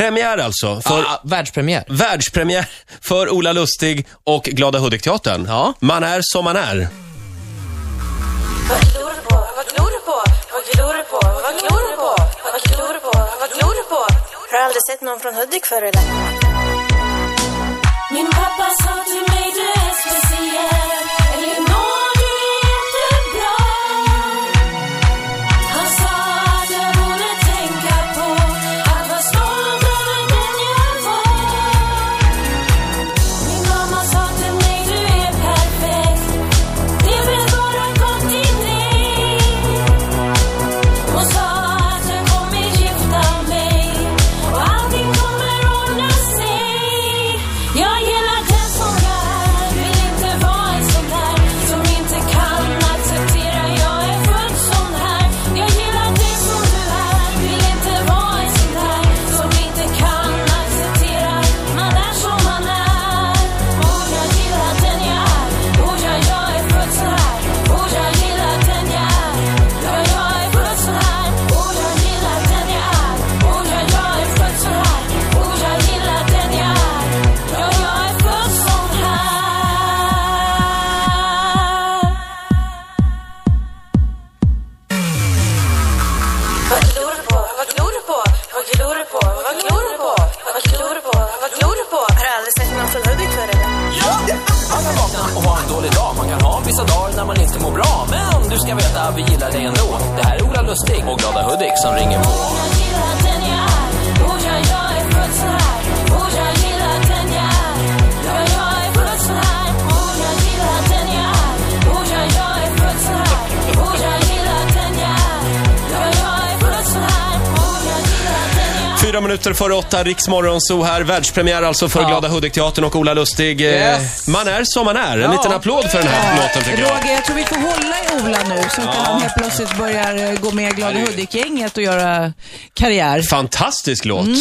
Premiär alltså. För, ah, världspremiär. Världspremiär för Ola Lustig och Glada Hudik-teatern. Ja. Man är som man är. Har du aldrig sett någon från Hudik förr eller? kan vakna och ha en dålig dag. Man kan ha vissa dagar när man inte mår bra. Men du ska veta, vi gillar dig ändå. Det här är Ola Lustig och Glada Hudik som ringer på. Fyra minuter före åtta, Riksmorgon så här. Världspremiär alltså för ja. Glada Hudik-teatern och Ola Lustig. Eh, yes. Man är som man är. En ja. liten applåd för den här ja. låten tycker jag. Roger, jag tror vi får hålla i Ola nu så inte ja. han helt plötsligt börjar eh, gå med Glada Hudik-gänget och göra karriär. Fantastisk låt. Mm.